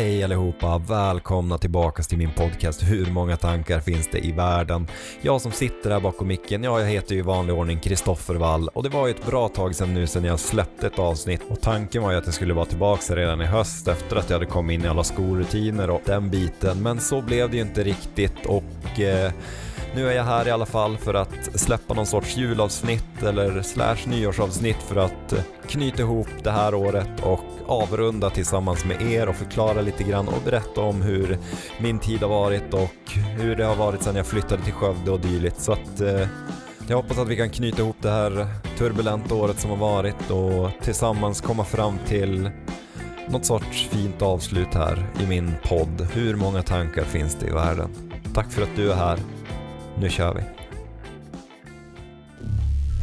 Hej allihopa, välkomna tillbaka till min podcast Hur många tankar finns det i världen? Jag som sitter här bakom micken, ja jag heter ju i vanlig ordning Kristoffer Wall och det var ju ett bra tag sedan nu sedan jag släppte ett avsnitt och tanken var ju att jag skulle vara tillbaka redan i höst efter att jag hade kommit in i alla skolrutiner och den biten men så blev det ju inte riktigt och eh, nu är jag här i alla fall för att släppa någon sorts julavsnitt eller slash nyårsavsnitt för att eh, knyta ihop det här året och avrunda tillsammans med er och förklara lite grann och berätta om hur min tid har varit och hur det har varit sedan jag flyttade till Skövde och dylikt. Så att eh, jag hoppas att vi kan knyta ihop det här turbulenta året som har varit och tillsammans komma fram till något sorts fint avslut här i min podd. Hur många tankar finns det i världen? Tack för att du är här. Nu kör vi.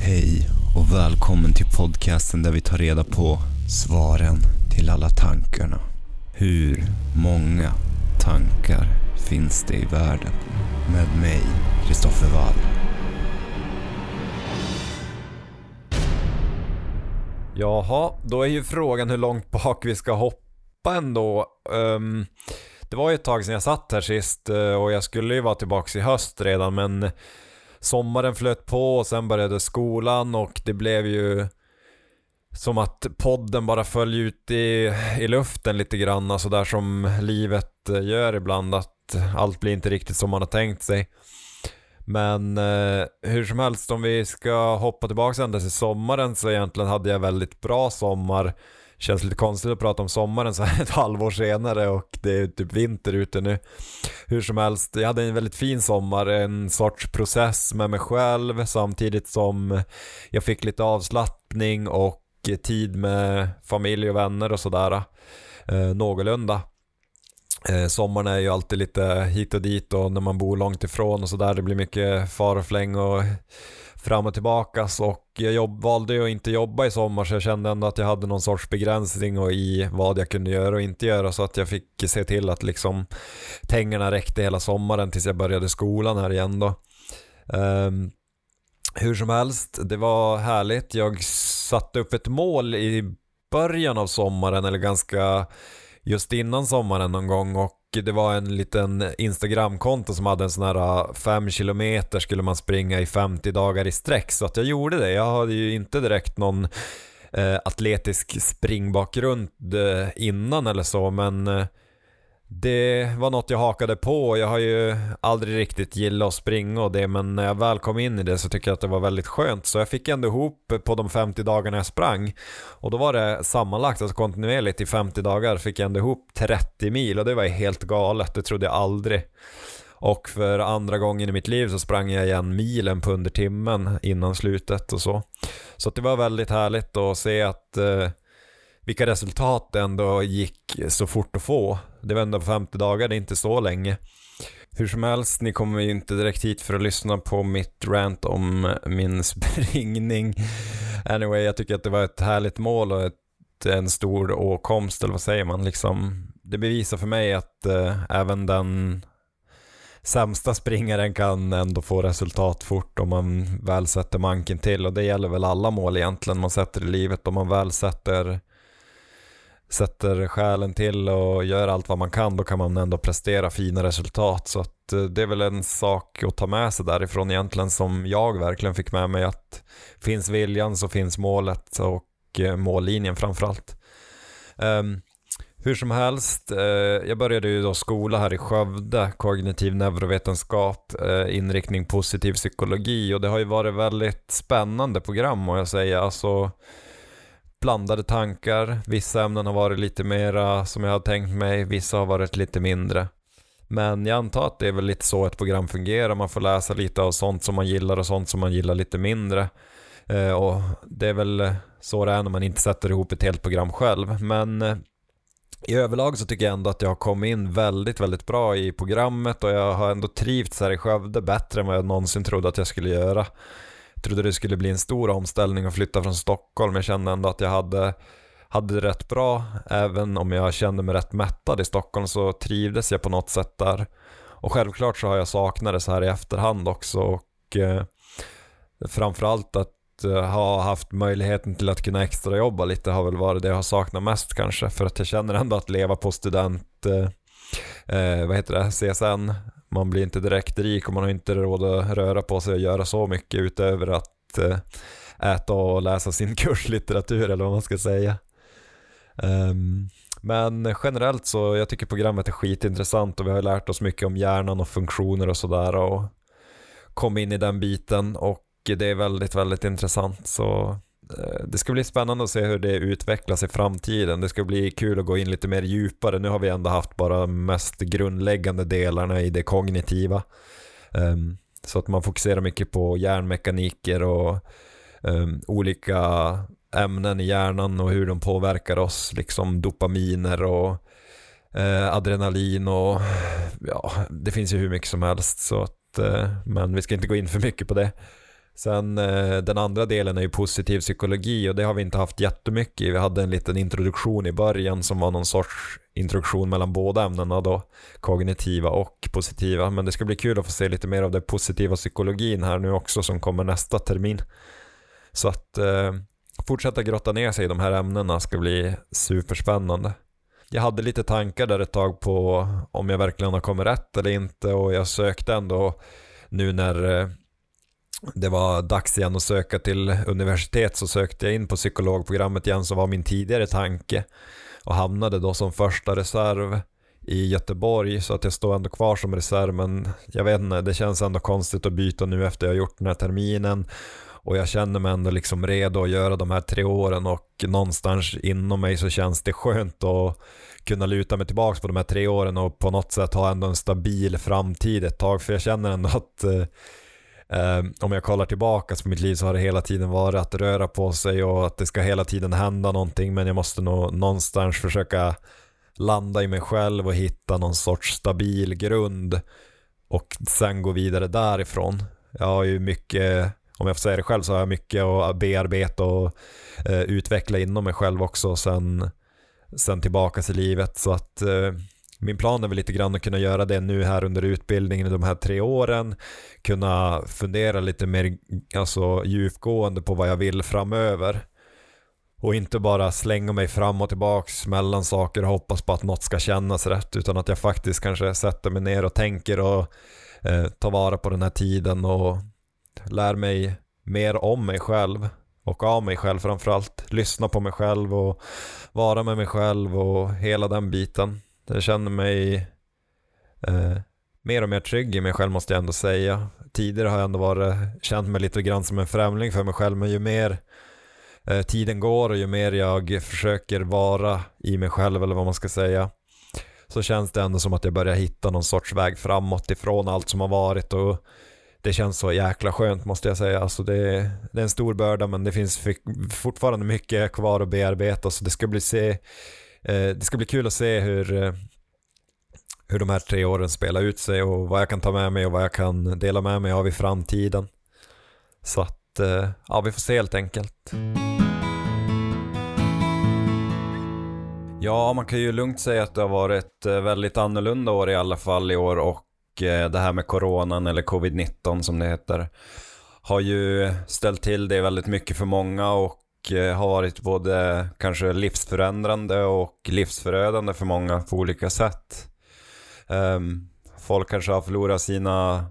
Hej och välkommen till podcasten där vi tar reda på svaren till alla tankarna. Hur många tankar finns det i världen? Med mig, Kristoffer Wall. Jaha, då är ju frågan hur långt bak vi ska hoppa ändå. Um, det var ju ett tag sedan jag satt här sist eh, och jag skulle ju vara tillbaka i höst redan men sommaren flöt på och sen började skolan och det blev ju som att podden bara föll ut i, i luften lite grann, alltså där som livet eh, gör ibland, att allt blir inte riktigt som man har tänkt sig. Men eh, hur som helst, om vi ska hoppa tillbaka ända till sommaren så egentligen hade jag väldigt bra sommar. Känns lite konstigt att prata om sommaren så här ett halvår senare och det är typ vinter ute nu. Hur som helst, jag hade en väldigt fin sommar, en sorts process med mig själv samtidigt som jag fick lite avslappning och tid med familj och vänner och sådär. Eh, någorlunda. Eh, sommaren är ju alltid lite hit och dit och när man bor långt ifrån och sådär det blir mycket far och fläng och fram och tillbaka och jag jobb, valde ju att inte jobba i sommar så jag kände ändå att jag hade någon sorts begränsning och i vad jag kunde göra och inte göra så att jag fick se till att liksom pengarna räckte hela sommaren tills jag började skolan här igen då. Um, hur som helst, det var härligt. Jag satte upp ett mål i början av sommaren eller ganska just innan sommaren någon gång och det var en liten Instagramkonto som hade en sån här äh, 5 km skulle man springa i 50 dagar i sträck så att jag gjorde det. Jag hade ju inte direkt någon eh, atletisk springbakgrund eh, innan eller så men eh, det var något jag hakade på. Jag har ju aldrig riktigt gillat att springa och det men när jag väl kom in i det så tycker jag att det var väldigt skönt. Så jag fick ändå ihop på de 50 dagarna jag sprang. Och då var det sammanlagt, alltså kontinuerligt i 50 dagar fick jag ändå ihop 30 mil och det var helt galet. Det trodde jag aldrig. Och för andra gången i mitt liv så sprang jag igen milen på under timmen innan slutet och så. Så det var väldigt härligt att se att eh, vilka resultat det ändå gick så fort att få. Det var ändå 50 dagar, det är inte så länge. Hur som helst, ni kommer ju inte direkt hit för att lyssna på mitt rant om min springning. Anyway, jag tycker att det var ett härligt mål och ett, en stor åkomst, eller vad säger man? Liksom, det bevisar för mig att eh, även den sämsta springaren kan ändå få resultat fort om man väl sätter manken till och det gäller väl alla mål egentligen man sätter i livet om man väl sätter sätter själen till och gör allt vad man kan, då kan man ändå prestera fina resultat. Så att eh, det är väl en sak att ta med sig därifrån egentligen som jag verkligen fick med mig att finns viljan så finns målet och eh, mållinjen framförallt. Um, hur som helst, eh, jag började ju då skola här i Skövde, kognitiv neurovetenskap, eh, inriktning positiv psykologi och det har ju varit väldigt spännande program må jag säga. Alltså, blandade tankar. Vissa ämnen har varit lite mera som jag har tänkt mig, vissa har varit lite mindre. Men jag antar att det är väl lite så ett program fungerar. Man får läsa lite av sånt som man gillar och sånt som man gillar lite mindre. Eh, och det är väl så det är när man inte sätter ihop ett helt program själv. Men eh, i överlag så tycker jag ändå att jag har kommit in väldigt, väldigt bra i programmet och jag har ändå trivts här i Skövde bättre än vad jag någonsin trodde att jag skulle göra trodde det skulle bli en stor omställning att flytta från Stockholm. Jag kände ändå att jag hade, hade det rätt bra. Även om jag kände mig rätt mättad i Stockholm så trivdes jag på något sätt där. Och självklart så har jag saknat det så här i efterhand också. Och eh, framförallt att eh, ha haft möjligheten till att kunna extrajobba lite har väl varit det jag har saknat mest kanske. För att jag känner ändå att leva på student eh, eh vad heter det, CSN. Man blir inte direkt rik och man har inte råd att röra på sig och göra så mycket utöver att eh, äta och läsa sin kurslitteratur eller vad man ska säga. Um, men generellt så jag tycker programmet är skitintressant och vi har lärt oss mycket om hjärnan och funktioner och sådär och kom in i den biten och det är väldigt, väldigt intressant. Så Eh, det ska bli spännande att se hur det utvecklas i framtiden. Det ska bli kul att gå in lite mer djupare. Nu har vi ändå haft bara mest grundläggande delarna i det kognitiva. Um, så att man fokuserar mycket på hjärnmekaniker och um, olika ämnen i hjärnan och hur de påverkar oss, liksom dopaminer och eh, adrenalin och ja, det finns ju hur mycket som helst så att, eh, men vi ska inte gå in för mycket på det. Sen eh, den andra delen är ju positiv psykologi och det har vi inte haft jättemycket i. Vi hade en liten introduktion i början som var någon sorts introduktion mellan båda ämnena då, kognitiva och positiva. Men det ska bli kul att få se lite mer av den positiva psykologin här nu också som kommer nästa termin. Så att eh, fortsätta grotta ner sig i de här ämnena ska bli superspännande. Jag hade lite tankar där ett tag på om jag verkligen har kommit rätt eller inte och jag sökte ändå nu när eh, det var dags igen att söka till universitet så sökte jag in på psykologprogrammet igen som var min tidigare tanke och hamnade då som första reserv i Göteborg så att jag står ändå kvar som reserv men jag vet inte, det känns ändå konstigt att byta nu efter jag har gjort den här terminen och jag känner mig ändå liksom redo att göra de här tre åren och någonstans inom mig så känns det skönt att kunna luta mig tillbaka på de här tre åren och på något sätt ha ändå en stabil framtid ett tag för jag känner ändå att eh, Ehm, om jag kollar tillbaka på mitt liv så har det hela tiden varit att röra på sig och att det ska hela tiden hända någonting men jag måste nog någonstans försöka landa i mig själv och hitta någon sorts stabil grund och sen gå vidare därifrån. Jag har ju mycket om jag får säga det själv så har jag mycket att bearbeta och eh, utveckla inom mig själv också sen, sen tillbaka till livet. Så att eh, min plan är väl lite grann att kunna göra det nu här under utbildningen i de här tre åren. Kunna fundera lite mer alltså, djupgående på vad jag vill framöver. Och inte bara slänga mig fram och tillbaks mellan saker och hoppas på att något ska kännas rätt. Utan att jag faktiskt kanske sätter mig ner och tänker och eh, tar vara på den här tiden och lär mig mer om mig själv och av mig själv framförallt. Lyssna på mig själv och vara med mig själv och hela den biten. Jag känner mig eh, mer och mer trygg i mig själv måste jag ändå säga. Tidigare har jag ändå varit, känt mig lite grann som en främling för mig själv men ju mer eh, tiden går och ju mer jag försöker vara i mig själv eller vad man ska säga så känns det ändå som att jag börjar hitta någon sorts väg framåt ifrån allt som har varit och det känns så jäkla skönt måste jag säga. Alltså det, det är en stor börda men det finns fortfarande mycket kvar att bearbeta så det ska bli, se, Eh, det ska bli kul att se hur, eh, hur de här tre åren spelar ut sig och vad jag kan ta med mig och vad jag kan dela med mig av i framtiden. Så att, eh, ja vi får se helt enkelt. Ja, man kan ju lugnt säga att det har varit ett väldigt annorlunda år i alla fall i år och det här med coronan eller covid-19 som det heter har ju ställt till det väldigt mycket för många och Eh, har varit både kanske livsförändrande och livsförödande för många på olika sätt. Ehm, folk kanske har förlorat sina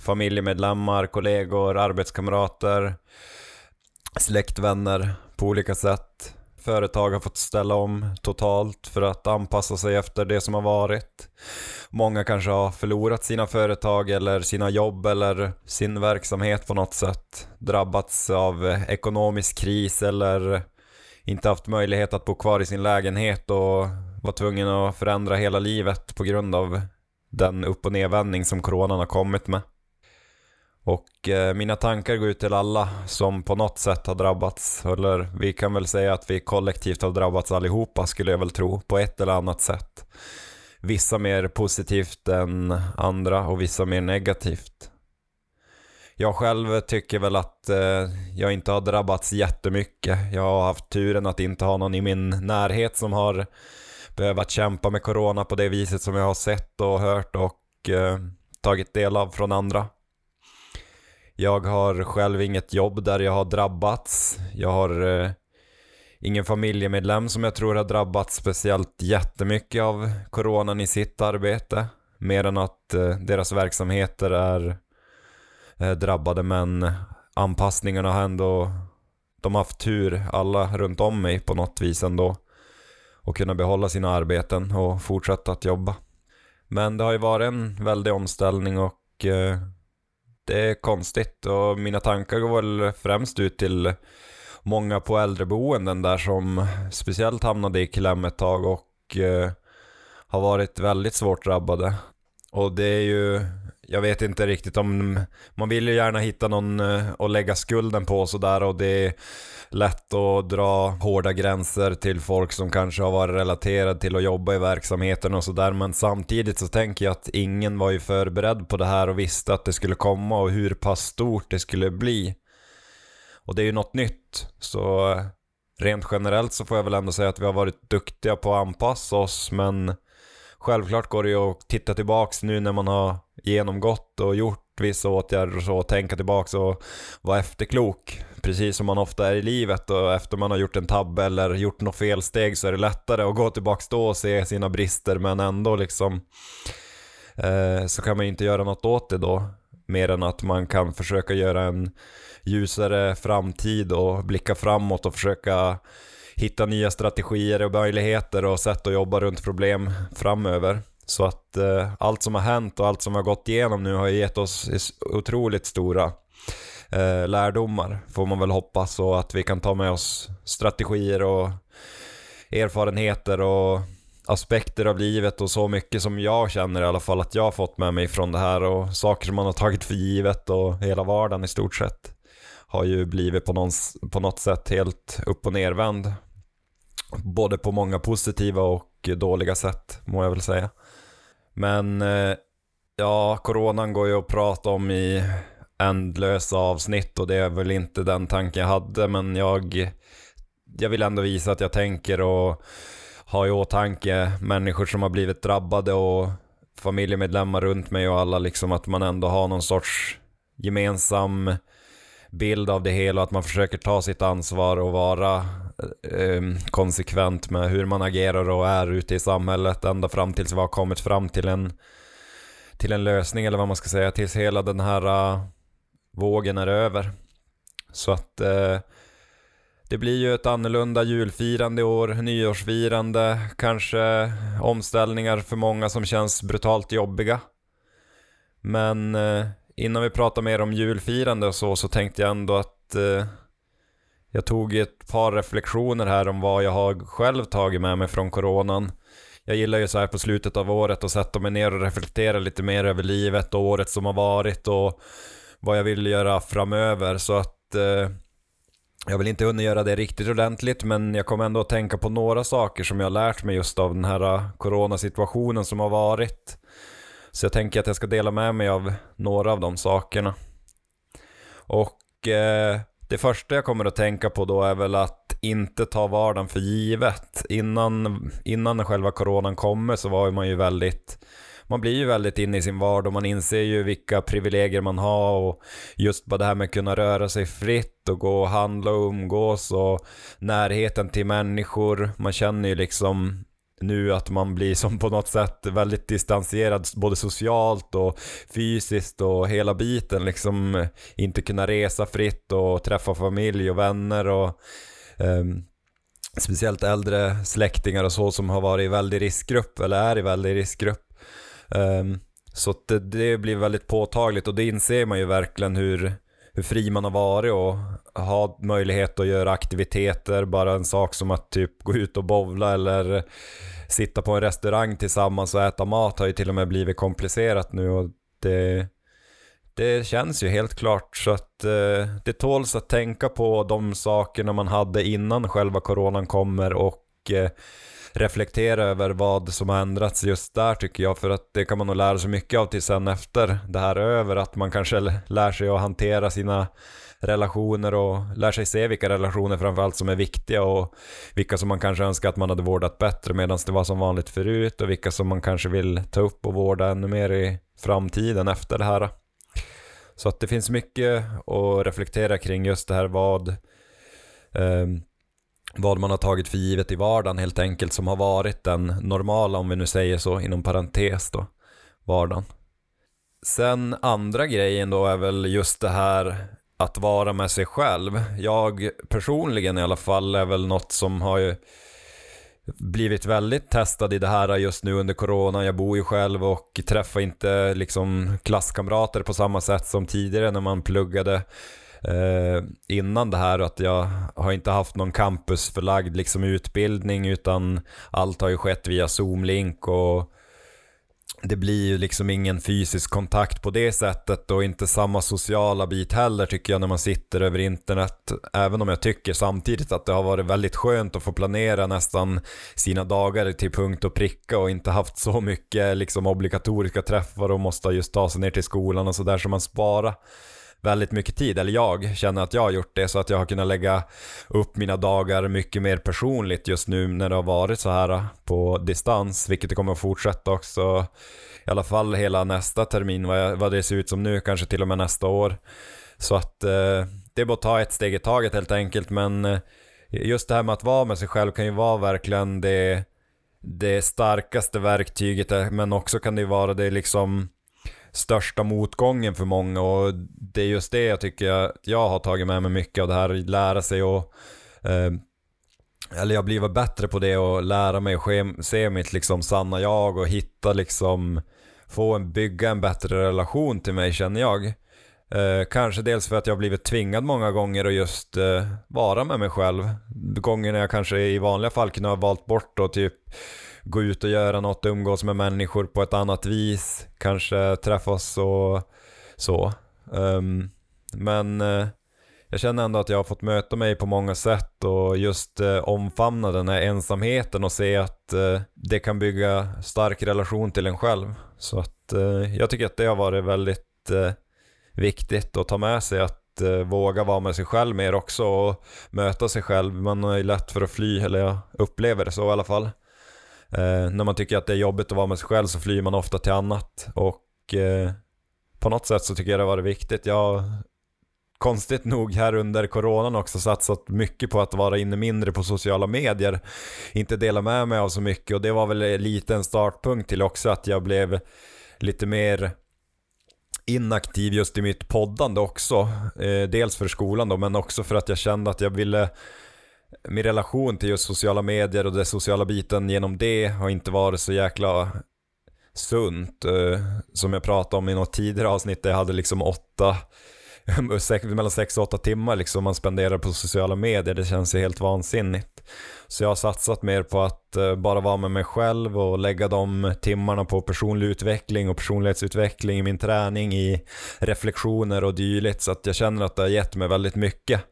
familjemedlemmar, kollegor, arbetskamrater, släktvänner på olika sätt. Företag har fått ställa om totalt för att anpassa sig efter det som har varit. Många kanske har förlorat sina företag eller sina jobb eller sin verksamhet på något sätt. Drabbats av ekonomisk kris eller inte haft möjlighet att bo kvar i sin lägenhet och var tvungen att förändra hela livet på grund av den upp och nedvändning som coronan har kommit med. Och eh, mina tankar går ut till alla som på något sätt har drabbats. Eller vi kan väl säga att vi kollektivt har drabbats allihopa skulle jag väl tro, på ett eller annat sätt. Vissa mer positivt än andra och vissa mer negativt. Jag själv tycker väl att eh, jag inte har drabbats jättemycket. Jag har haft turen att inte ha någon i min närhet som har behövt kämpa med corona på det viset som jag har sett och hört och eh, tagit del av från andra. Jag har själv inget jobb där jag har drabbats. Jag har eh, ingen familjemedlem som jag tror har drabbats speciellt jättemycket av coronan i sitt arbete. Mer än att eh, deras verksamheter är eh, drabbade men anpassningarna har ändå, de har haft tur alla runt om mig på något vis ändå. Och kunna behålla sina arbeten och fortsätta att jobba. Men det har ju varit en väldig omställning och eh, det är konstigt och mina tankar går väl främst ut till många på äldreboenden där som speciellt hamnade i kläm ett tag och eh, har varit väldigt svårt drabbade. Och det är ju, jag vet inte riktigt om, man vill ju gärna hitta någon eh, att lägga skulden på sådär och det är lätt att dra hårda gränser till folk som kanske har varit relaterade till att jobba i verksamheten och sådär men samtidigt så tänker jag att ingen var ju förberedd på det här och visste att det skulle komma och hur pass stort det skulle bli. Och det är ju något nytt så eh, rent generellt så får jag väl ändå säga att vi har varit duktiga på att anpassa oss men självklart går det ju att titta tillbaks nu när man har genomgått och gjort vissa åtgärder och så, och tänka tillbaks och vara efterklok. Precis som man ofta är i livet och efter man har gjort en tabbe eller gjort något felsteg så är det lättare att gå tillbaks då och se sina brister men ändå liksom eh, så kan man inte göra något åt det då. Mer än att man kan försöka göra en ljusare framtid och blicka framåt och försöka hitta nya strategier och möjligheter och sätt att jobba runt problem framöver. Så att eh, allt som har hänt och allt som har gått igenom nu har gett oss otroligt stora eh, lärdomar får man väl hoppas och att vi kan ta med oss strategier och erfarenheter och aspekter av livet och så mycket som jag känner i alla fall att jag har fått med mig från det här och saker som man har tagit för givet och hela vardagen i stort sett har ju blivit på, någon, på något sätt helt upp och nervänd. Både på många positiva och dåliga sätt må jag väl säga. Men eh, ja, coronan går ju att prata om i ändlösa avsnitt och det är väl inte den tanken jag hade men jag, jag vill ändå visa att jag tänker och har i åtanke människor som har blivit drabbade och familjemedlemmar runt mig och alla liksom att man ändå har någon sorts gemensam bild av det hela och att man försöker ta sitt ansvar och vara eh, konsekvent med hur man agerar och är ute i samhället ända fram tills vi har kommit fram till en, till en lösning eller vad man ska säga, tills hela den här uh, vågen är över. Så att uh, det blir ju ett annorlunda julfirande i år, nyårsfirande, kanske omställningar för många som känns brutalt jobbiga. Men uh, innan vi pratar mer om julfirande och så, så tänkte jag ändå att eh, jag tog ett par reflektioner här om vad jag har själv tagit med mig från coronan. Jag gillar ju så här på slutet av året att sätta mig ner och reflektera lite mer över livet och året som har varit och vad jag vill göra framöver. Så att eh, jag vill inte hunnit göra det riktigt ordentligt men jag kommer ändå att tänka på några saker som jag har lärt mig just av den här eh, coronasituationen som har varit. Så jag tänker att jag ska dela med mig av några av de sakerna. Och eh, det första jag kommer att tänka på då är väl att inte ta vardagen för givet. Innan, innan själva coronan kommer så var man ju väldigt man blir ju väldigt inne i sin vardag, man inser ju vilka privilegier man har och just bara det här med att kunna röra sig fritt och gå och handla och umgås och närheten till människor. Man känner ju liksom nu att man blir som på något sätt väldigt distanserad både socialt och fysiskt och hela biten liksom inte kunna resa fritt och träffa familj och vänner och um, speciellt äldre släktingar och så som har varit i väldig riskgrupp eller är i väldig riskgrupp. Um, så det, det blir väldigt påtagligt och det inser man ju verkligen hur, hur fri man har varit och ha möjlighet att göra aktiviteter, bara en sak som att typ gå ut och bovla eller sitta på en restaurang tillsammans och äta mat har ju till och med blivit komplicerat nu och det, det känns ju helt klart. Så att eh, det tåls att tänka på de sakerna man hade innan själva coronan kommer och eh, reflektera över vad som har ändrats just där tycker jag för att det kan man nog lära sig mycket av till sen efter det här är över att man kanske lär sig att hantera sina relationer och lär sig se vilka relationer framförallt som är viktiga och vilka som man kanske önskar att man hade vårdat bättre medan det var som vanligt förut och vilka som man kanske vill ta upp och vårda ännu mer i framtiden efter det här. Så att det finns mycket att reflektera kring just det här vad ehm, vad man har tagit för givet i vardagen helt enkelt som har varit den normala om vi nu säger så inom parentes då, vardagen. Sen andra grejen då är väl just det här att vara med sig själv. Jag personligen i alla fall är väl något som har ju blivit väldigt testad i det här just nu under corona. Jag bor ju själv och träffar inte liksom klasskamrater på samma sätt som tidigare när man pluggade eh, innan det här. Att jag har inte haft någon campusförlagd liksom utbildning utan allt har ju skett via Zoom-link och det blir ju liksom ingen fysisk kontakt på det sättet och inte samma sociala bit heller tycker jag när man sitter över internet. Även om jag tycker samtidigt att det har varit väldigt skönt att få planera nästan sina dagar till punkt och pricka och inte haft så mycket liksom obligatoriska träffar och måste just ta sig ner till skolan och sådär så man sparar väldigt mycket tid, eller jag känner att jag har gjort det så att jag har kunnat lägga upp mina dagar mycket mer personligt just nu när det har varit så här på distans, vilket det kommer att fortsätta också i alla fall hela nästa termin, vad, vad det ser ut som nu, kanske till och med nästa år. Så att eh, det är bara att ta ett steg i taget helt enkelt, men eh, just det här med att vara med sig själv kan ju vara verkligen det, det starkaste verktyget, eh, men också kan det ju vara det liksom största motgången för många och det är just det jag tycker att jag har tagit med mig mycket av det här, lära sig och eh, eller jag blir bättre på det och lära mig och se mitt liksom sanna jag och hitta liksom få en, bygga en bättre relation till mig känner jag. Eh, kanske dels för att jag har blivit tvingad många gånger att just eh, vara med mig själv. Gånger när jag kanske i vanliga fall kunde ha valt bort och typ gå ut och göra något, umgås med människor på ett annat vis, kanske träffas och så. Um, men uh, jag känner ändå att jag har fått möta mig på många sätt och just uh, omfamna den här ensamheten och se att uh, det kan bygga stark relation till en själv. Så att jag tycker att det har varit väldigt viktigt att ta med sig att våga vara med sig själv mer också och möta sig själv. Man har ju lätt för att fly, eller jag upplever det så i alla fall. Eh, när man tycker att det är jobbigt att vara med sig själv så flyr man ofta till annat. Och eh, på något sätt så tycker jag det har varit viktigt. Jag har konstigt nog här under coronan också satsat mycket på att vara inne mindre på sociala medier. Inte dela med mig av så mycket och det var väl lite en startpunkt till också att jag blev lite mer inaktiv just i mitt poddande också. Eh, dels för skolan då men också för att jag kände att jag ville min relation till just sociala medier och den sociala biten genom det har inte varit så jäkla sunt. Eh, som jag pratade om i något tidigare avsnitt där jag hade liksom åtta, mellan sex och åtta timmar liksom man spenderar på sociala medier. Det känns ju helt vansinnigt. Så jag har satsat mer på att eh, bara vara med mig själv och lägga de timmarna på personlig utveckling och personlighetsutveckling i min träning, i reflektioner och dylikt. Så att jag känner att det har gett mig väldigt mycket.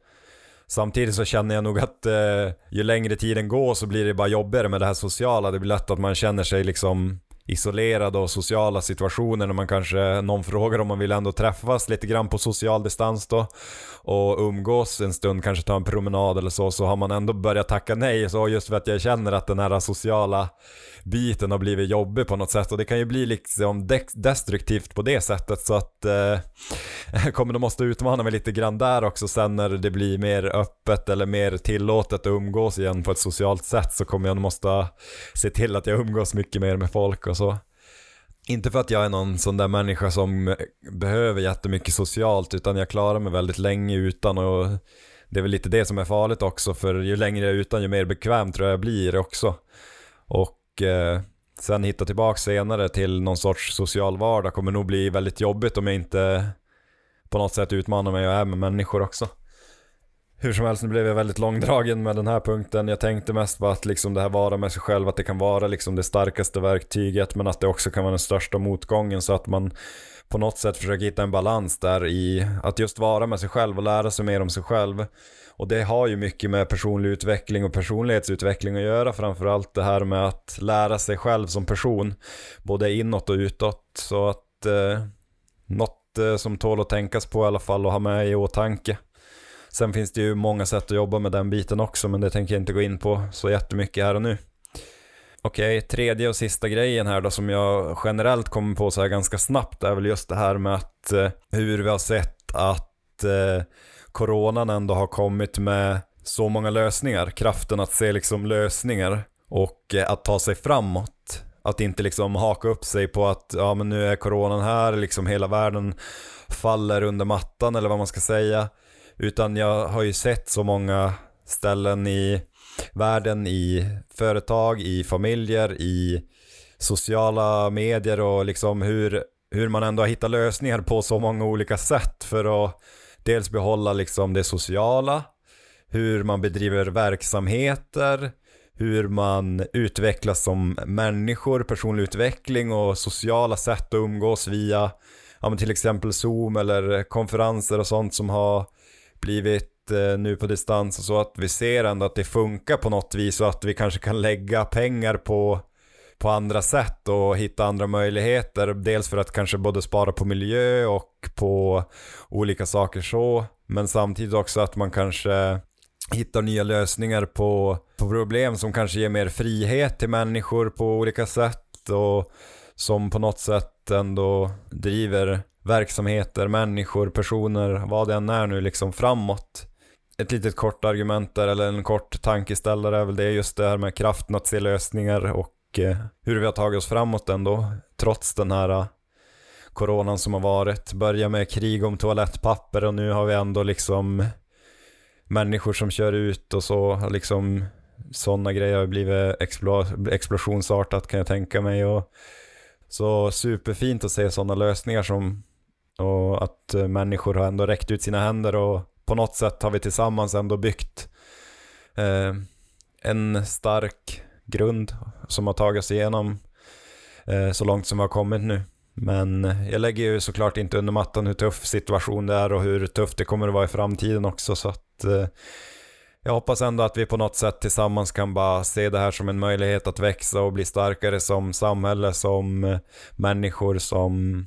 Samtidigt så känner jag nog att eh, ju längre tiden går så blir det bara jobbigare med det här sociala. Det blir lätt att man känner sig liksom Isolerade och sociala situationer när man kanske, någon frågar om man vill ändå träffas lite grann på social distans då och umgås en stund, kanske ta en promenad eller så, så har man ändå börjat tacka nej. Så just för att jag känner att den här sociala biten har blivit jobbig på något sätt och det kan ju bli liksom destruktivt på det sättet så att eh, jag kommer nog måste utmana mig lite grann där också sen när det blir mer öppet eller mer tillåtet att umgås igen på ett socialt sätt så kommer jag nog måste se till att jag umgås mycket mer med folk och så. Inte för att jag är någon sån där människa som behöver jättemycket socialt utan jag klarar mig väldigt länge utan och det är väl lite det som är farligt också för ju längre jag är utan ju mer bekväm tror jag jag blir också. Och eh, sen hitta tillbaka senare till någon sorts social vardag kommer nog bli väldigt jobbigt om jag inte på något sätt utmanar mig och är med människor också. Hur som helst, nu blev jag väldigt långdragen med den här punkten. Jag tänkte mest på att liksom det här vara med sig själv, att det kan vara liksom det starkaste verktyget men att det också kan vara den största motgången så att man på något sätt försöker hitta en balans där i att just vara med sig själv och lära sig mer om sig själv. Och det har ju mycket med personlig utveckling och personlighetsutveckling att göra framförallt det här med att lära sig själv som person både inåt och utåt. Så att eh, något eh, som tål att tänkas på i alla fall och ha med i åtanke. Sen finns det ju många sätt att jobba med den biten också men det tänker jag inte gå in på så jättemycket här och nu. Okej, tredje och sista grejen här då som jag generellt kommer på så här ganska snabbt är väl just det här med att eh, hur vi har sett att eh, coronan ändå har kommit med så många lösningar. Kraften att se liksom lösningar och eh, att ta sig framåt. Att inte liksom haka upp sig på att ja men nu är coronan här, liksom hela världen faller under mattan eller vad man ska säga. Utan jag har ju sett så många ställen i världen, i företag, i familjer, i sociala medier och liksom hur, hur man ändå har hittat lösningar på så många olika sätt för att dels behålla liksom det sociala, hur man bedriver verksamheter, hur man utvecklas som människor, personlig utveckling och sociala sätt att umgås via ja, till exempel Zoom eller konferenser och sånt som har blivit eh, nu på distans och så att vi ser ändå att det funkar på något vis och att vi kanske kan lägga pengar på på andra sätt och hitta andra möjligheter. Dels för att kanske både spara på miljö och på olika saker så. Men samtidigt också att man kanske hittar nya lösningar på, på problem som kanske ger mer frihet till människor på olika sätt och som på något sätt ändå driver verksamheter, människor, personer, vad det än är nu liksom framåt. Ett litet kort argument där, eller en kort tankeställare är väl det just det här med kraften att se lösningar och eh, hur vi har tagit oss framåt ändå, trots den här eh, coronan som har varit. Börja med krig om toalettpapper och nu har vi ändå liksom människor som kör ut och så, liksom sådana grejer har blivit explosionsartat kan jag tänka mig. Och så superfint att se sådana lösningar som och att eh, människor har ändå räckt ut sina händer och på något sätt har vi tillsammans ändå byggt eh, en stark grund som har tagit oss igenom eh, så långt som vi har kommit nu. Men jag lägger ju såklart inte under mattan hur tuff situation det är och hur tufft det kommer att vara i framtiden också så att eh, jag hoppas ändå att vi på något sätt tillsammans kan bara se det här som en möjlighet att växa och bli starkare som samhälle, som eh, människor, som,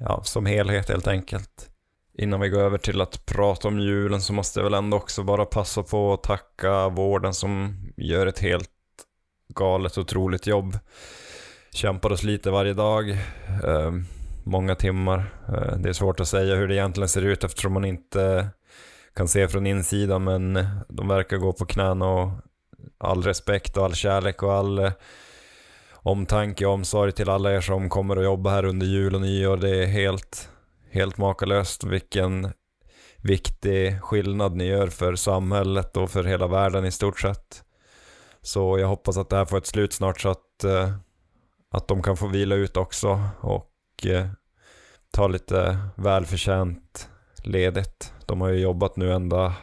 ja, som helhet helt enkelt. Innan vi går över till att prata om julen så måste jag väl ändå också bara passa på att tacka vården som gör ett helt galet otroligt jobb. Kämpar oss lite varje dag, eh, många timmar. Eh, det är svårt att säga hur det egentligen ser ut eftersom man inte kan se från insidan men de verkar gå på knäna och all respekt och all kärlek och all eh, omtanke och omsorg till alla er som kommer att jobba här under jul och nyår. Det är helt, helt makalöst vilken viktig skillnad ni gör för samhället och för hela världen i stort sett. Så jag hoppas att det här får ett slut snart så att, eh, att de kan få vila ut också och eh, ta lite välförtjänt ledigt. De har ju jobbat nu ända,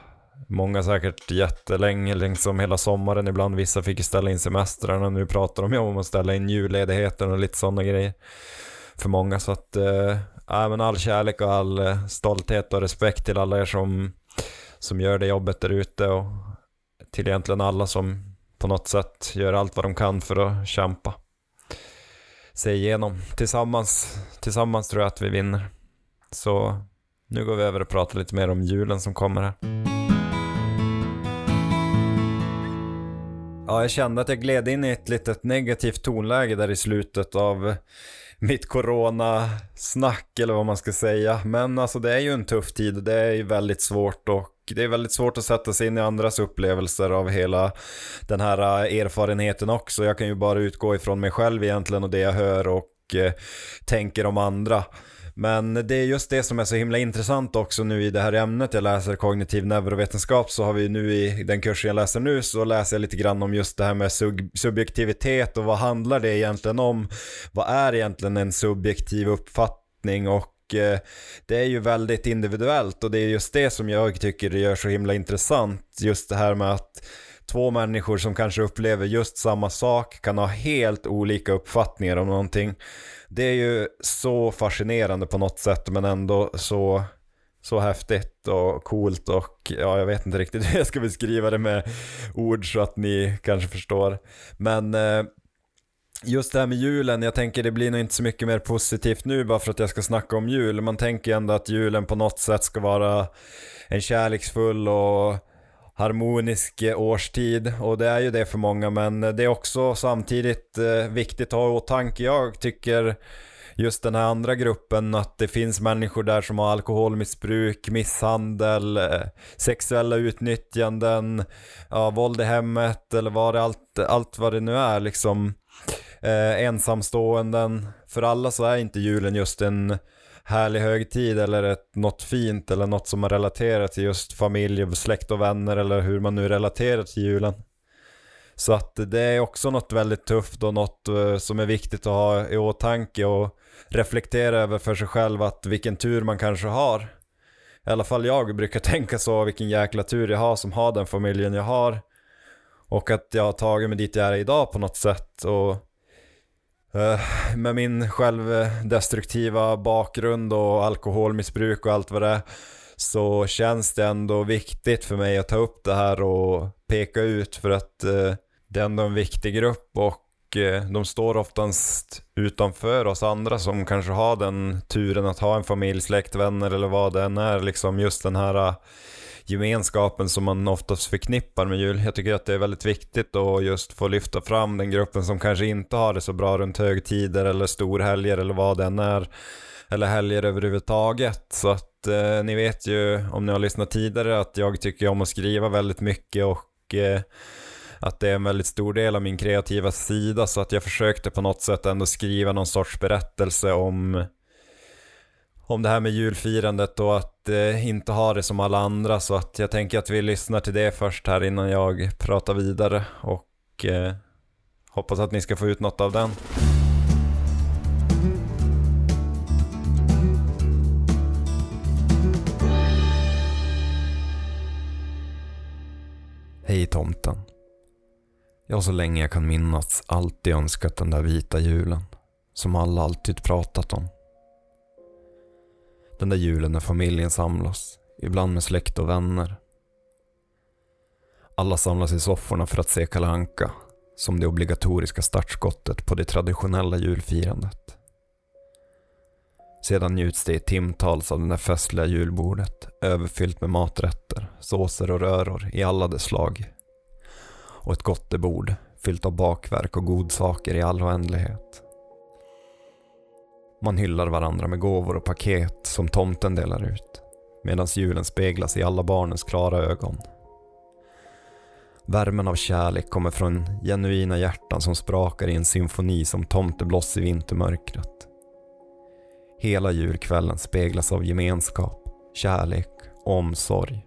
många säkert jättelänge, liksom hela sommaren ibland. Vissa fick ju ställa in semestrarna. Nu pratar de ju om att ställa in julledigheten och lite sådana grejer. För många så att, äh, men all kärlek och all eh, stolthet och respekt till alla er som, som gör det jobbet där ute och till egentligen alla som på något sätt gör allt vad de kan för att kämpa sig igenom. Tillsammans, tillsammans tror jag att vi vinner. Så nu går vi över och pratar lite mer om julen som kommer här. Ja, jag kände att jag gled in i ett litet negativt tonläge där i slutet av mitt corona-snack eller vad man ska säga. Men alltså det är ju en tuff tid och det är ju väldigt svårt och det är väldigt svårt att sätta sig in i andras upplevelser av hela den här eh, erfarenheten också. Jag kan ju bara utgå ifrån mig själv egentligen och det jag hör och eh, tänker om andra. Men det är just det som är så himla intressant också nu i det här ämnet jag läser kognitiv neurovetenskap så har vi nu i den kursen jag läser nu så läser jag lite grann om just det här med sub subjektivitet och vad handlar det egentligen om? Vad är egentligen en subjektiv uppfattning och eh, det är ju väldigt individuellt och det är just det som jag tycker det gör så himla intressant. Just det här med att två människor som kanske upplever just samma sak kan ha helt olika uppfattningar om någonting det är ju så fascinerande på något sätt men ändå så, så häftigt och coolt och ja, jag vet inte riktigt hur jag ska beskriva det med ord så att ni kanske förstår. Men eh, Just det här med julen, jag tänker det blir nog inte så mycket mer positivt nu bara för att jag ska snacka om jul. Man tänker ändå att julen på något sätt ska vara en kärleksfull och harmonisk eh, årstid och det är ju det för många men det är också samtidigt eh, viktigt att ha i åtanke. Jag tycker just den här andra gruppen, att det finns människor där som har alkoholmissbruk, misshandel, eh, sexuella utnyttjanden, ja, våld i hemmet eller vad det, allt, allt vad det nu är liksom. Eh, ensamståenden. För alla så är inte julen just en härlig högtid eller ett, något fint eller något som man relaterar till just familj, släkt och vänner eller hur man nu relaterar till julen. Så att det är också något väldigt tufft och något eh, som är viktigt att ha i åtanke och reflektera över för sig själv att vilken tur man kanske har. I alla fall jag brukar tänka så, vilken jäkla tur jag har som har den familjen jag har. Och att jag har tagit mig dit jag är idag på något sätt. Och Eh, med min självdestruktiva bakgrund och alkoholmissbruk och allt vad det är så känns det ändå viktigt för mig att ta upp det här och peka ut för att eh, det är ändå en viktig grupp och eh, de står oftast utanför oss andra som kanske har den turen att ha en familj, släkt, vänner eller vad det än är. Liksom just den här gemenskapen som man oftast förknippar med jul. Jag tycker att det är väldigt viktigt att just få lyfta fram den gruppen som kanske inte har det så bra runt högtider eller storhelger eller vad det än är. Eller helger överhuvudtaget. Så att eh, ni vet ju om ni har lyssnat tidigare att jag tycker om att skriva väldigt mycket och eh, att det är en väldigt stor del av min kreativa sida så att jag försökte på något sätt ändå skriva någon sorts berättelse om om det här med julfirandet och att eh, inte ha det som alla andra så att jag tänker att vi lyssnar till det först här innan jag pratar vidare och eh, hoppas att ni ska få ut något av den. Hej tomten. Jag har så länge jag kan minnas alltid önskat den där vita julen. Som alla alltid pratat om. Den där julen när familjen samlas. Ibland med släkt och vänner. Alla samlas i sofforna för att se Kalle Anka som det obligatoriska startskottet på det traditionella julfirandet. Sedan njuts det i timtals av det där festliga julbordet, överfyllt med maträtter, såser och röror i alla dess slag och ett gottebord fyllt av bakverk och godsaker i all oändlighet. Man hyllar varandra med gåvor och paket som tomten delar ut medan julen speglas i alla barnens klara ögon. Värmen av kärlek kommer från genuina hjärtan som sprakar i en symfoni som tomtebloss i vintermörkret. Hela julkvällen speglas av gemenskap, kärlek och omsorg.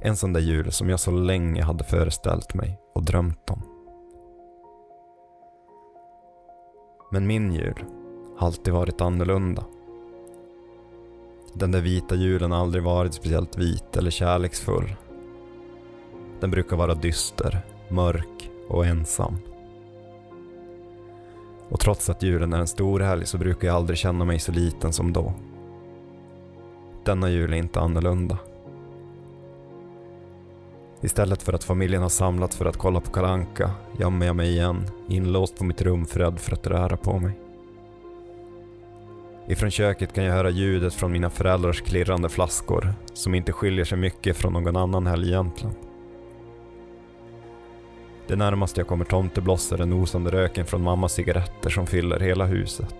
En sån där jul som jag så länge hade föreställt mig och drömt om. Men min jul alltid varit annorlunda. Den där vita julen har aldrig varit speciellt vit eller kärleksfull. Den brukar vara dyster, mörk och ensam. Och trots att julen är en stor helg så brukar jag aldrig känna mig så liten som då. Denna jul är inte annorlunda. Istället för att familjen har samlats för att kolla på Kalanka gömmer jag mig igen, inlåst på mitt rum för rädd för att röra på mig. Ifrån köket kan jag höra ljudet från mina föräldrars klirrande flaskor, som inte skiljer sig mycket från någon annan helg egentligen. Det närmaste jag kommer tomtebloss är den osande röken från mammas cigaretter som fyller hela huset.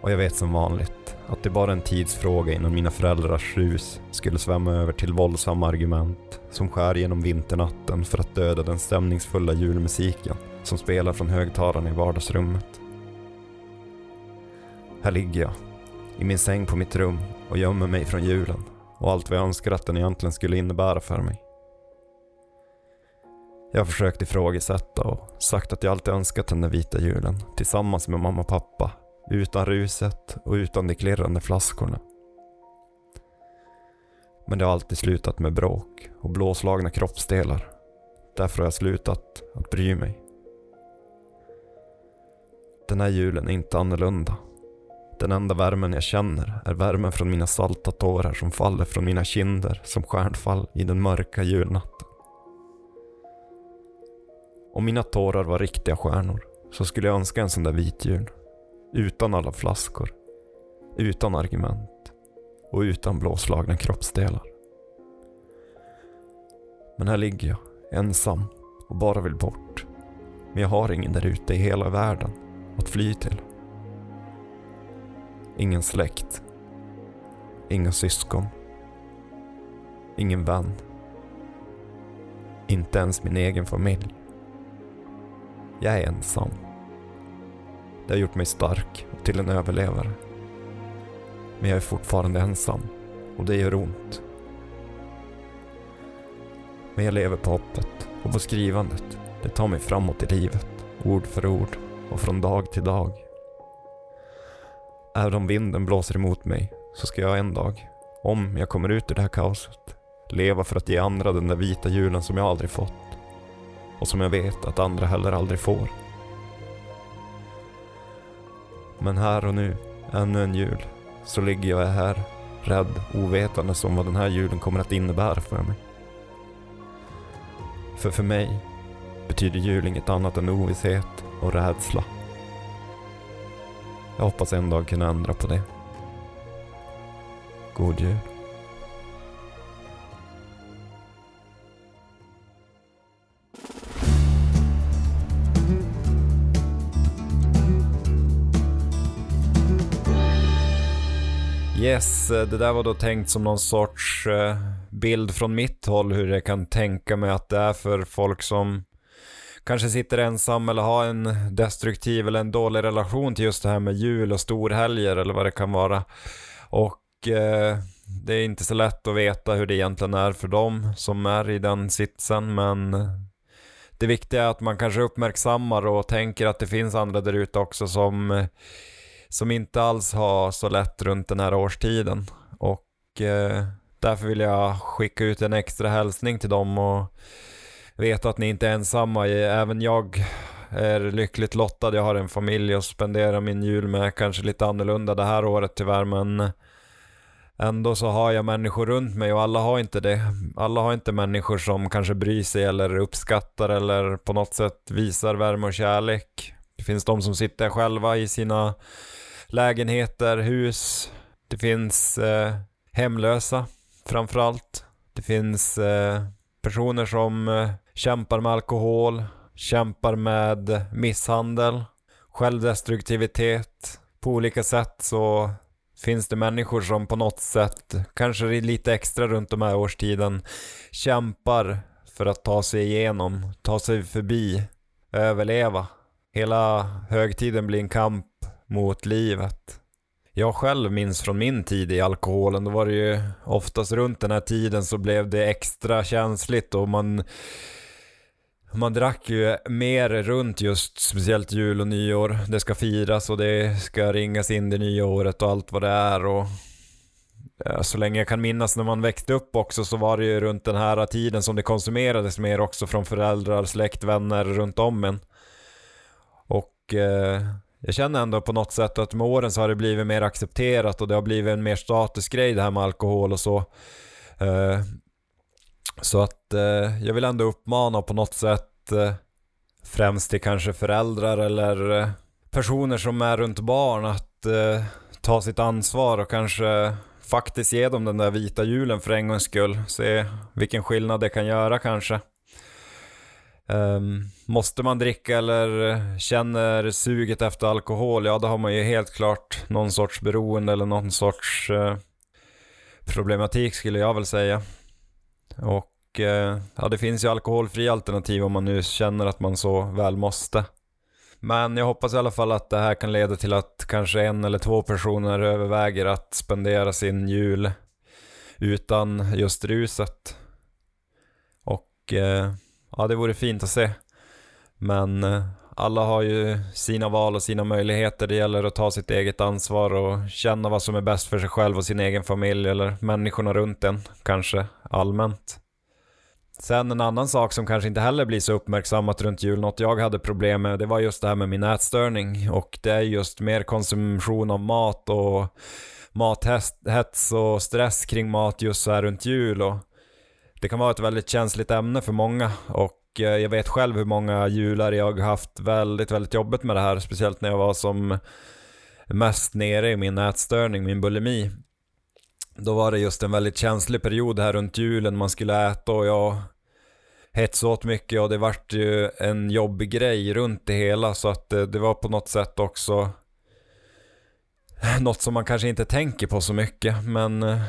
Och jag vet som vanligt att det bara är en tidsfråga innan mina föräldrars rus skulle svämma över till våldsamma argument som skär genom vinternatten för att döda den stämningsfulla julmusiken som spelar från högtalarna i vardagsrummet. Här ligger jag, i min säng på mitt rum och gömmer mig från julen och allt vad jag önskar att den egentligen skulle innebära för mig. Jag har försökt ifrågasätta och sagt att jag alltid önskat den där vita julen tillsammans med mamma och pappa utan ruset och utan de klirrande flaskorna. Men det har alltid slutat med bråk och blåslagna kroppsdelar. Därför har jag slutat att bry mig. Den här julen är inte annorlunda. Den enda värmen jag känner är värmen från mina salta tårar som faller från mina kinder som stjärnfall i den mörka julnatten. Om mina tårar var riktiga stjärnor så skulle jag önska en sån där vit jul. Utan alla flaskor. Utan argument. Och utan blåslagna kroppsdelar. Men här ligger jag, ensam och bara vill bort. Men jag har ingen där ute i hela världen att fly till. Ingen släkt. Inga syskon. Ingen vän. Inte ens min egen familj. Jag är ensam. Det har gjort mig stark och till en överlevare. Men jag är fortfarande ensam och det gör ont. Men jag lever på hoppet och på skrivandet. Det tar mig framåt i livet, ord för ord och från dag till dag. Även om vinden blåser emot mig så ska jag en dag, om jag kommer ut ur det här kaoset, leva för att ge andra den där vita julen som jag aldrig fått. Och som jag vet att andra heller aldrig får. Men här och nu, ännu en jul, så ligger jag här, rädd, ovetande om vad den här julen kommer att innebära för mig. För för mig betyder jul inget annat än ovisshet och rädsla. Jag hoppas en dag kunna ändra på det. God jul. Yes, det där var då tänkt som någon sorts eh, bild från mitt håll hur jag kan tänka mig att det är för folk som kanske sitter ensam eller har en destruktiv eller en dålig relation till just det här med jul och storhelger eller vad det kan vara. Och eh, det är inte så lätt att veta hur det egentligen är för dem som är i den sitsen men det viktiga är att man kanske uppmärksammar och tänker att det finns andra där ute också som, som inte alls har så lätt runt den här årstiden. Och eh, därför vill jag skicka ut en extra hälsning till dem och veta att ni inte är ensamma. Även jag är lyckligt lottad. Jag har en familj att spendera min jul med. Kanske lite annorlunda det här året tyvärr men ändå så har jag människor runt mig och alla har inte det. Alla har inte människor som kanske bryr sig eller uppskattar eller på något sätt visar värme och kärlek. Det finns de som sitter själva i sina lägenheter, hus. Det finns eh, hemlösa framförallt. Det finns eh, personer som eh, kämpar med alkohol, kämpar med misshandel, självdestruktivitet. På olika sätt så finns det människor som på något sätt, kanske lite extra runt de här årstiden, kämpar för att ta sig igenom, ta sig förbi, överleva. Hela högtiden blir en kamp mot livet. Jag själv minns från min tid i alkoholen, då var det ju oftast runt den här tiden så blev det extra känsligt och man man drack ju mer runt just speciellt jul och nyår. Det ska firas och det ska ringas in det nya året och allt vad det är och så länge jag kan minnas när man växte upp också så var det ju runt den här tiden som det konsumerades mer också från föräldrar, släkt, vänner runt om en. Och eh, jag känner ändå på något sätt att med åren så har det blivit mer accepterat och det har blivit en mer statusgrej det här med alkohol och så. Eh, så att eh, jag vill ändå uppmana på något sätt eh, främst till kanske föräldrar eller eh, personer som är runt barn att eh, ta sitt ansvar och kanske faktiskt ge dem den där vita julen för en gångs skull. Se vilken skillnad det kan göra kanske. Um, måste man dricka eller eh, känner suget efter alkohol, ja då har man ju helt klart någon sorts beroende eller någon sorts uh, problematik skulle jag väl säga. Och eh, ja, det finns ju alkoholfria alternativ om man nu känner att man så väl måste. Men jag hoppas i alla fall att det här kan leda till att kanske en eller två personer överväger att spendera sin jul utan just ruset. Och eh, ja, det vore fint att se. Men eh, alla har ju sina val och sina möjligheter. Det gäller att ta sitt eget ansvar och känna vad som är bäst för sig själv och sin egen familj eller människorna runt en, kanske allmänt. Sen en annan sak som kanske inte heller blir så uppmärksammat runt jul, något jag hade problem med, det var just det här med min ätstörning och det är just mer konsumtion av mat och mathets och stress kring mat just så här runt jul och det kan vara ett väldigt känsligt ämne för många och Eh, jag vet själv hur många jular jag har haft väldigt, väldigt jobbigt med det här, speciellt när jag var som mest nere i min ätstörning, min bulimi. Då var det just en väldigt känslig period här runt julen, man skulle äta och jag hetsåt mycket och det vart ju en jobbig grej runt det hela. Så att eh, det, var på något sätt också något som man kanske inte tänker på så mycket. Men eh,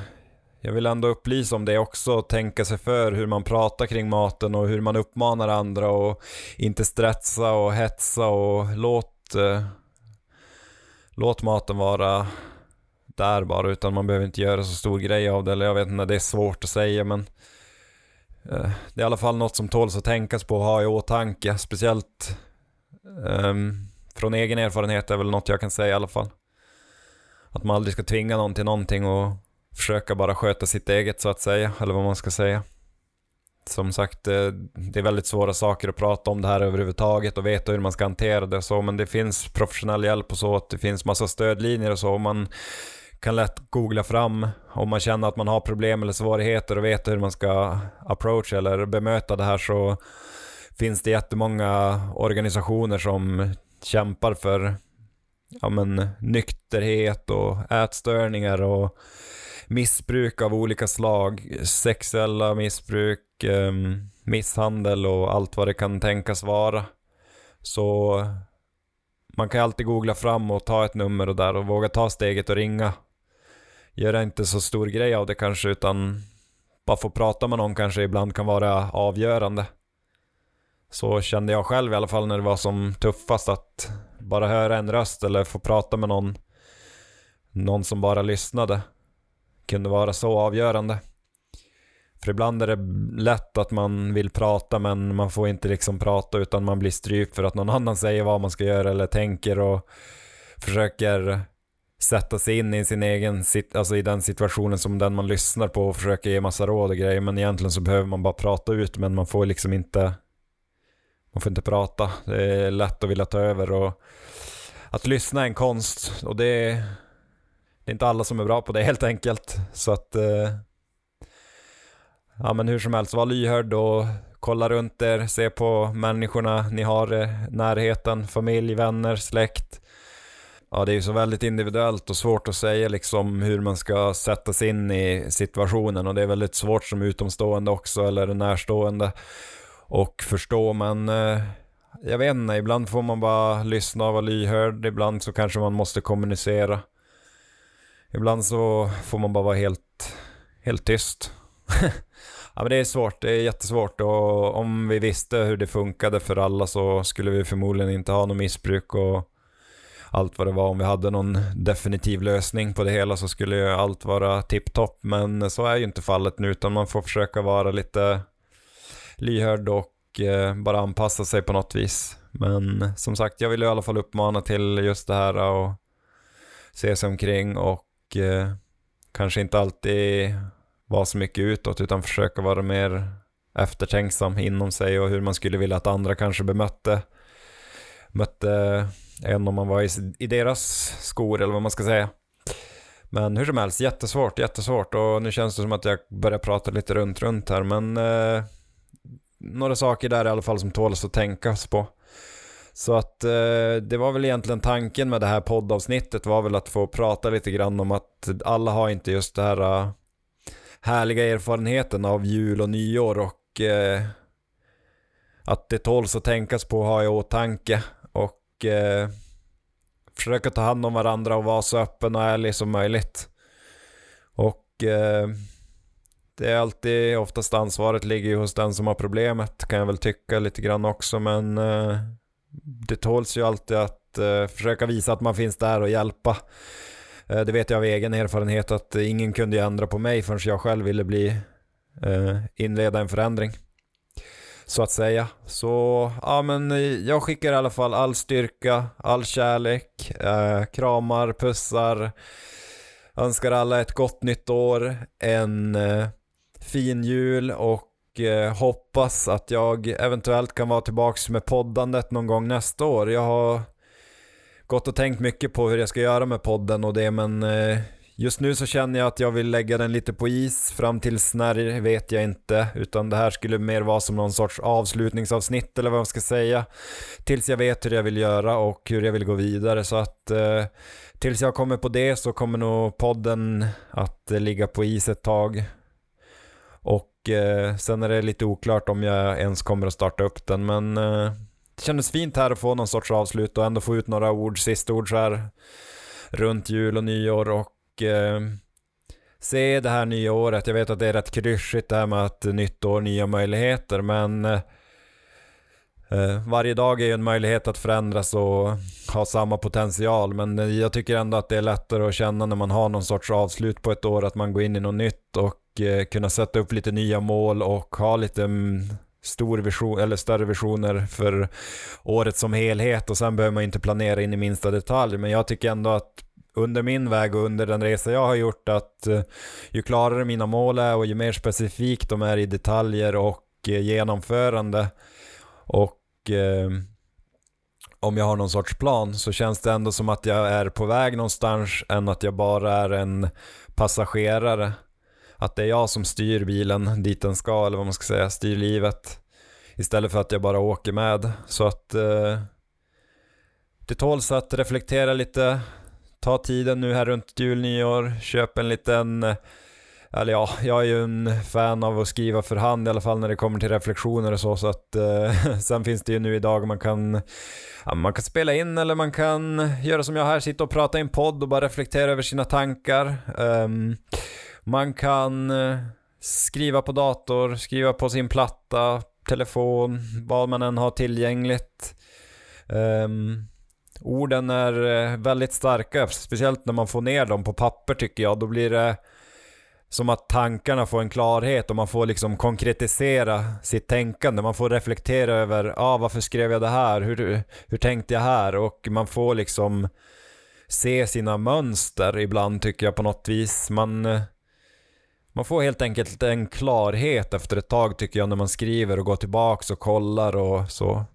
jag vill ändå upplysa om det också, tänka sig för hur man pratar kring maten och hur man uppmanar andra och inte stressa och hetsa och låt, eh, låt maten vara där bara utan man behöver inte göra så stor grej av det eller jag vet inte, det är svårt att säga men eh, det är i alla fall något som tåls att tänkas på och ha i åtanke, speciellt um, från egen erfarenhet är väl något jag kan säga i alla fall. Att man aldrig ska tvinga någon till någonting och försöka bara sköta sitt eget så att säga, eller vad man ska säga. Som sagt, eh, det är väldigt svåra saker att prata om det här överhuvudtaget och veta hur man ska hantera det och så, men det finns professionell hjälp och så, att det finns massa stödlinjer och så. Man kan lätt googla fram om man känner att man har problem eller svårigheter och vet hur man ska approach eller bemöta det här så finns det jättemånga organisationer som kämpar för ja, men, nykterhet och ätstörningar och missbruk av olika slag, sexuella missbruk, ehm, misshandel och allt vad det kan tänkas vara. Så man kan alltid googla fram och ta ett nummer och där och våga ta steget och ringa. Göra inte så stor grej av det kanske utan bara få prata med någon kanske ibland kan vara avgörande. Så kände jag själv i alla fall när det var som tuffast att bara höra en röst eller få prata med någon, någon som bara lyssnade kunde vara så avgörande. För ibland är det lätt att man vill prata men man får inte liksom prata utan man blir strypt för att någon annan säger vad man ska göra eller tänker och försöker sätta sig in i sin egen, alltså i den situationen som den man lyssnar på och försöker ge massa råd och grejer men egentligen så behöver man bara prata ut men man får liksom inte man får inte prata. Det är lätt att vilja ta över och att lyssna är en konst och det är, det är inte alla som är bra på det helt enkelt. Så att eh, ja men hur som helst, var lyhörd och kolla runt er, se på människorna ni har eh, närheten, familj, vänner, släkt. Ja, det är ju så väldigt individuellt och svårt att säga liksom hur man ska sätta sig in i situationen och det är väldigt svårt som utomstående också eller närstående och förstå men eh, jag vet inte, ibland får man bara lyssna och vara lyhörd, ibland så kanske man måste kommunicera. Ibland så får man bara vara helt, helt tyst. ja men det är svårt, det är jättesvårt och om vi visste hur det funkade för alla så skulle vi förmodligen inte ha något missbruk och allt vad det var. Om vi hade någon definitiv lösning på det hela så skulle ju allt vara tipptopp men så är ju inte fallet nu utan man får försöka vara lite lyhörd och eh, bara anpassa sig på något vis. Men som sagt, jag vill i alla fall uppmana till just det här och se sig omkring och eh, kanske inte alltid vara så mycket utåt utan försöka vara mer eftertänksam inom sig och hur man skulle vilja att andra kanske bemötte mötte en om man var i, i deras skor eller vad man ska säga. Men hur som helst, jättesvårt, jättesvårt och nu känns det som att jag börjar prata lite runt, runt här men eh, några saker där i alla fall som tåls att tänkas på. Så att eh, det var väl egentligen tanken med det här poddavsnittet var väl att få prata lite grann om att alla har inte just det här uh, härliga erfarenheten av jul och nyår och uh, att det tåls att tänkas på och ha i åtanke och uh, försöka ta hand om varandra och vara så öppen och ärlig som möjligt. Och det är alltid, oftast ansvaret ligger ju hos den som har problemet kan jag väl tycka lite grann också men eh, det tåls ju alltid att eh, försöka visa att man finns där och hjälpa. Eh, det vet jag av egen erfarenhet att ingen kunde ändra på mig förrän jag själv ville bli eh, inleda en förändring. Så att säga. Så ja men eh, jag skickar i alla fall all styrka, all kärlek, eh, kramar, pussar. Önskar alla ett gott nytt år, en eh, fin jul och eh, hoppas att jag eventuellt kan vara tillbaka med poddandet någon gång nästa år. Jag har gått och tänkt mycket på hur jag ska göra med podden och det men eh, just nu så känner jag att jag vill lägga den lite på is. Fram tills när vet jag inte utan det här skulle mer vara som någon sorts avslutningsavsnitt eller vad man ska säga. Tills jag vet hur jag vill göra och hur jag vill gå vidare. Så att eh, tills jag kommer på det så kommer nog podden att eh, ligga på is ett tag. Och eh, sen är det lite oklart om jag ens kommer att starta upp den men eh, det kändes fint här att få någon sorts avslut och ändå få ut några ord, sista ord så här runt jul och nyår och eh, se det här nya året. Jag vet att det är rätt klyschigt det här med att nytt år, nya möjligheter men eh, Eh, varje dag är ju en möjlighet att förändras och ha samma potential men eh, jag tycker ändå att det är lättare att känna när man har någon sorts avslut på ett år att man går in i något nytt och eh, kunna sätta upp lite nya mål och ha lite mm, stor vision, eller större visioner för året som helhet och sen behöver man inte planera in i minsta detalj. Men jag tycker ändå att under min väg och under den resa jag har gjort att ju klarare mina mål är och ju mer specifikt de är i detaljer och genomförande och eh, om jag har någon sorts plan så känns det ändå som att jag är på väg någonstans än att jag bara är en passagerare att det är jag som styr bilen dit den ska, eller vad man ska säga, styr livet. Istället för att jag bara åker med. Så att eh, det tåls att reflektera lite, ta tiden nu här runt jul, nyår, köp en liten eller ja, jag är ju en fan av att skriva för hand i alla fall när det kommer till reflektioner och så, så att eh, sen finns det ju nu idag man kan, ja, man kan spela in eller man kan göra som jag här, sitta och prata i en podd och bara reflektera över sina tankar. Um, man kan eh, skriva på dator, skriva på sin platta, telefon, vad man än har tillgängligt. Um, orden är eh, väldigt starka, speciellt när man får ner dem på papper tycker jag. Då blir det som att tankarna får en klarhet och man får liksom konkretisera sitt tänkande. Man får reflektera över, ah, varför skrev jag det här? Hur, hur tänkte jag här? Och man får liksom se sina mönster ibland tycker jag på något vis. Man man får helt enkelt en klarhet efter ett tag tycker jag när man skriver och går tillbaks och kollar och så.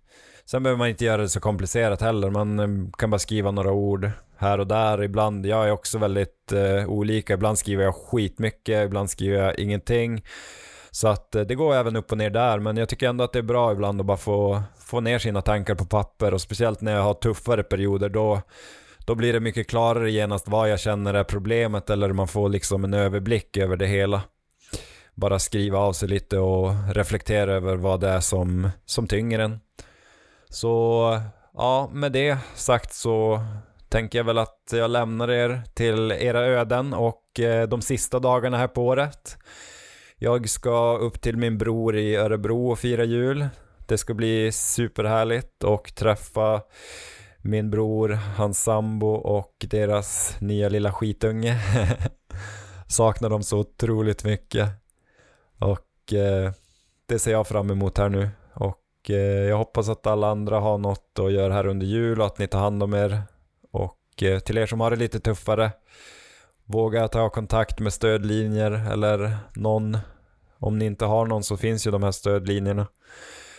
Sen behöver man inte göra det så komplicerat heller, man eh, kan bara skriva några ord här och där. Ibland, jag är också väldigt eh, olika, ibland skriver jag skitmycket, ibland skriver jag ingenting. Så att eh, det går även upp och ner där, men jag tycker ändå att det är bra ibland att bara få, få ner sina tankar på papper och speciellt när jag har tuffare perioder då då blir det mycket klarare genast vad jag känner är problemet eller man får liksom en överblick över det hela. Bara skriva av sig lite och reflektera över vad det är som, som tynger en. Så ja, med det sagt så tänker jag väl att jag lämnar er till era öden och eh, de sista dagarna här på året. Jag ska upp till min bror i Örebro och fira jul. Det ska bli superhärligt och träffa min bror, hans sambo och deras nya lilla skitunge. Saknar dem så otroligt mycket. Och eh, det ser jag fram emot här nu. Och eh, jag hoppas att alla andra har något att göra här under jul och att ni tar hand om er. Och eh, till er som har det lite tuffare, våga ta kontakt med stödlinjer eller någon. Om ni inte har någon så finns ju de här stödlinjerna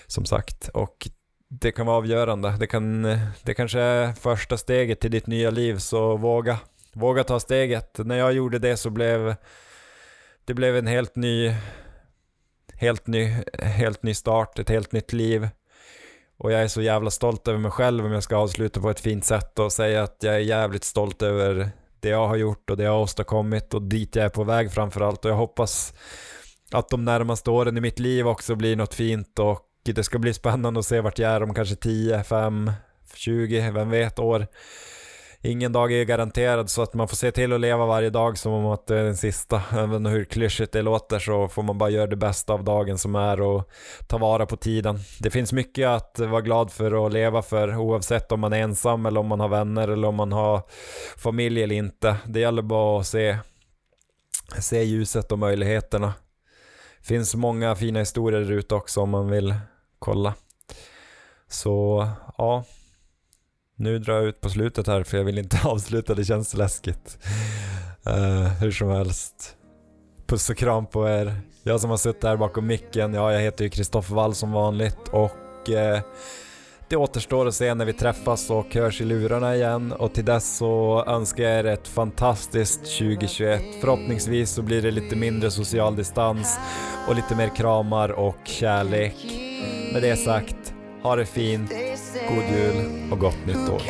som sagt. Och det kan vara avgörande. Det, kan, det kanske är första steget till ditt nya liv, så våga. Våga ta steget. När jag gjorde det så blev det blev en helt ny, helt ny, helt ny start, ett helt nytt liv. Och jag är så jävla stolt över mig själv om jag ska avsluta på ett fint sätt och säga att jag är jävligt stolt över det jag har gjort och det jag har åstadkommit och dit jag är på väg framförallt. Och jag hoppas att de närmaste åren i mitt liv också blir något fint och det ska bli spännande att se vart jag är om kanske 10, 5, 20, vem vet år. Ingen dag är garanterad så att man får se till att leva varje dag som om att det är den sista. Även hur klyschigt det låter så får man bara göra det bästa av dagen som är och ta vara på tiden. Det finns mycket att vara glad för och leva för oavsett om man är ensam eller om man har vänner eller om man har familj eller inte. Det gäller bara att se, se ljuset och möjligheterna. Det finns många fina historier där ute också om man vill kolla. Så ja, nu drar jag ut på slutet här för jag vill inte avsluta, det känns läskigt. Uh, hur som helst, puss och kram på er. Jag som har suttit här bakom micken, ja jag heter ju Kristoffer Wall som vanligt och uh, det återstår att se när vi träffas och hörs i lurarna igen och till dess så önskar jag er ett fantastiskt 2021. Förhoppningsvis så blir det lite mindre social distans och lite mer kramar och kärlek. Med det sagt, ha det fint, god jul och gott nytt år.